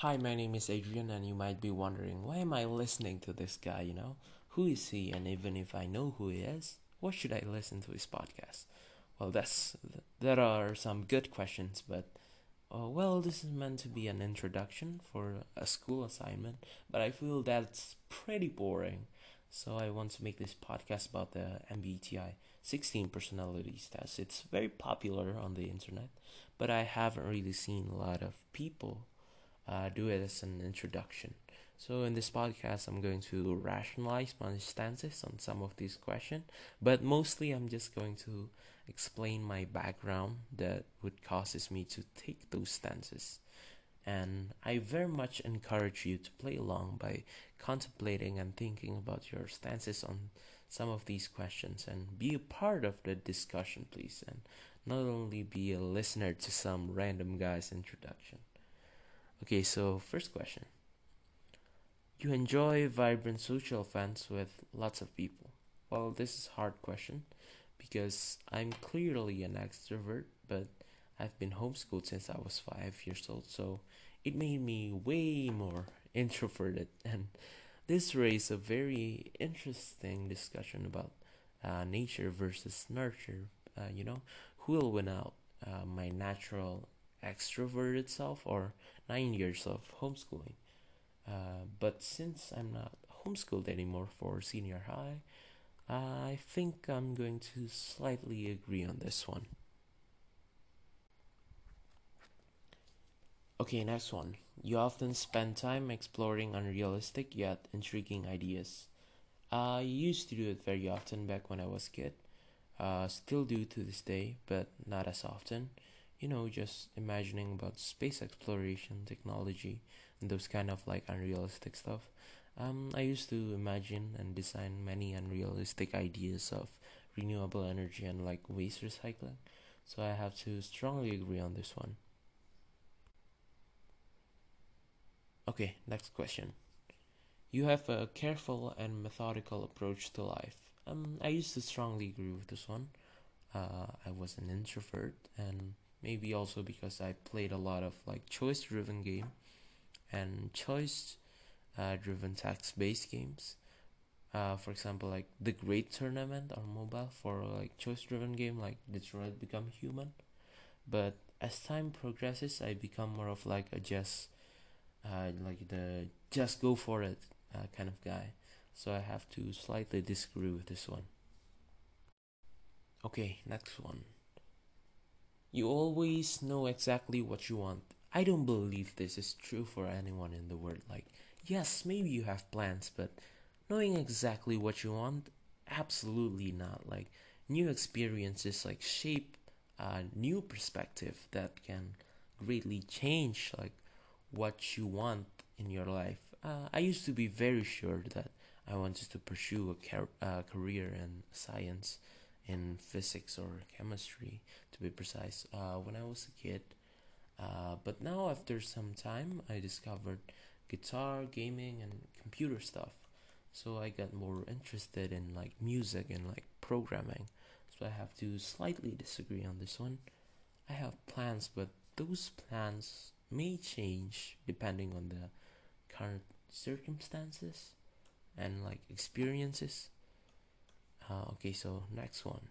Hi, my name is Adrian, and you might be wondering why am I listening to this guy, you know? Who is he? And even if I know who he is, why should I listen to his podcast? Well, that's there are some good questions, but uh, well, this is meant to be an introduction for a school assignment, but I feel that's pretty boring. So I want to make this podcast about the MBTI 16 personalities test. It's very popular on the internet, but I haven't really seen a lot of people uh, do it as an introduction. So in this podcast, I'm going to rationalize my stances on some of these questions, but mostly I'm just going to explain my background that would causes me to take those stances. And I very much encourage you to play along by contemplating and thinking about your stances on some of these questions and be a part of the discussion, please, and not only be a listener to some random guy's introduction. Okay, so first question. You enjoy vibrant social events with lots of people. Well, this is a hard question because I'm clearly an extrovert, but I've been homeschooled since I was 5 years old, so it made me way more introverted and this raised a very interesting discussion about uh, nature versus nurture. Uh, you know, who will win out, uh, my natural extroverted self or nine years of homeschooling? Uh, but since I'm not homeschooled anymore for senior high, I think I'm going to slightly agree on this one. Okay, next one. You often spend time exploring unrealistic yet intriguing ideas. I used to do it very often back when I was a kid. Uh, still do to this day, but not as often. You know, just imagining about space exploration, technology, and those kind of like unrealistic stuff. Um, I used to imagine and design many unrealistic ideas of renewable energy and like waste recycling. So I have to strongly agree on this one. Okay, next question. You have a careful and methodical approach to life. Um, I used to strongly agree with this one. Uh, I was an introvert, and maybe also because I played a lot of like choice-driven game and choice uh, driven text based games. Uh, for example, like the Great Tournament on mobile for like choice driven game like Detroit Become Human. But as time progresses, I become more of like a just, uh, like the just go for it uh, kind of guy. So I have to slightly disagree with this one. Okay, next one. You always know exactly what you want. I don't believe this is true for anyone in the world. Like, yes, maybe you have plans, but knowing exactly what you want, absolutely not. Like new experiences like shape a new perspective that can greatly change like what you want in your life. Uh, I used to be very sure that I wanted to pursue a car- uh, career in science, in physics or chemistry, to be precise, uh, when I was a kid. Uh, but now, after some time, I discovered guitar, gaming, and computer stuff. So I got more interested in like music and like programming. So I have to slightly disagree on this one. I have plans, but those plans may change depending on the current circumstances and like experiences. Uh, okay, so next one.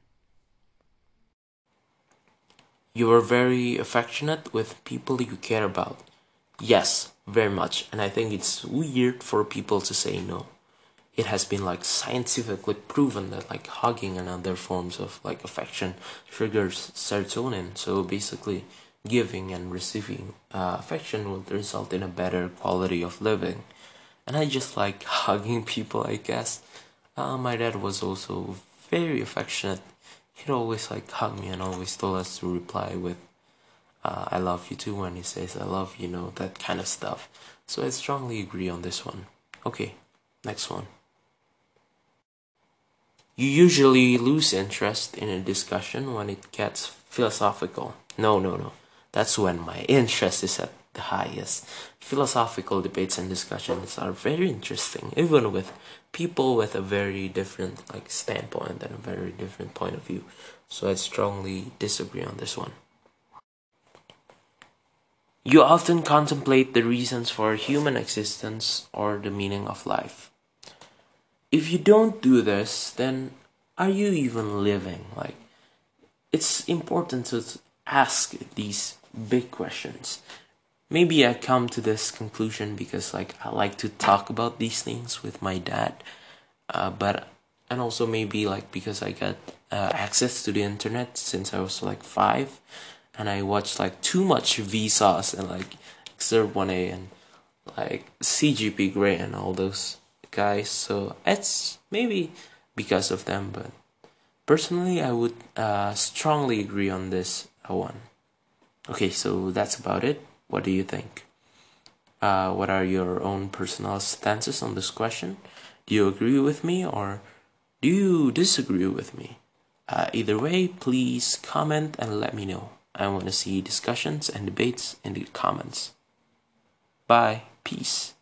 You are very affectionate with people you care about. Yes, very much. And I think it's weird for people to say no. It has been like scientifically proven that like hugging and other forms of like affection triggers serotonin. So basically, giving and receiving uh, affection will result in a better quality of living. And I just like hugging people, I guess. Uh, my dad was also very affectionate. He'd always like hug me and always told us to reply with uh, I love you too when he says I love you know that kind of stuff. So I strongly agree on this one. Okay, next one. You usually lose interest in a discussion when it gets philosophical. No, no, no. That's when my interest is at the highest. Philosophical debates and discussions are very interesting, even with people with a very different like standpoint and a very different point of view. So I strongly disagree on this one. You often contemplate the reasons for human existence or the meaning of life. If you don't do this, then are you even living? Like, it's important to ask these big questions. Maybe I come to this conclusion because, like, I like to talk about these things with my dad, uh, but and also maybe like because I got uh, access to the internet since I was like five, and I watched like too much Vsauce and like Exurb1a and like CGP Grey and all those guys. So it's maybe because of them, but personally, I would uh, strongly agree on this one. Okay, so that's about it. What do you think? Uh, what are your own personal stances on this question? Do you agree with me or do you disagree with me? Uh, either way, please comment and let me know. I want to see discussions and debates in the comments. Bye. Peace.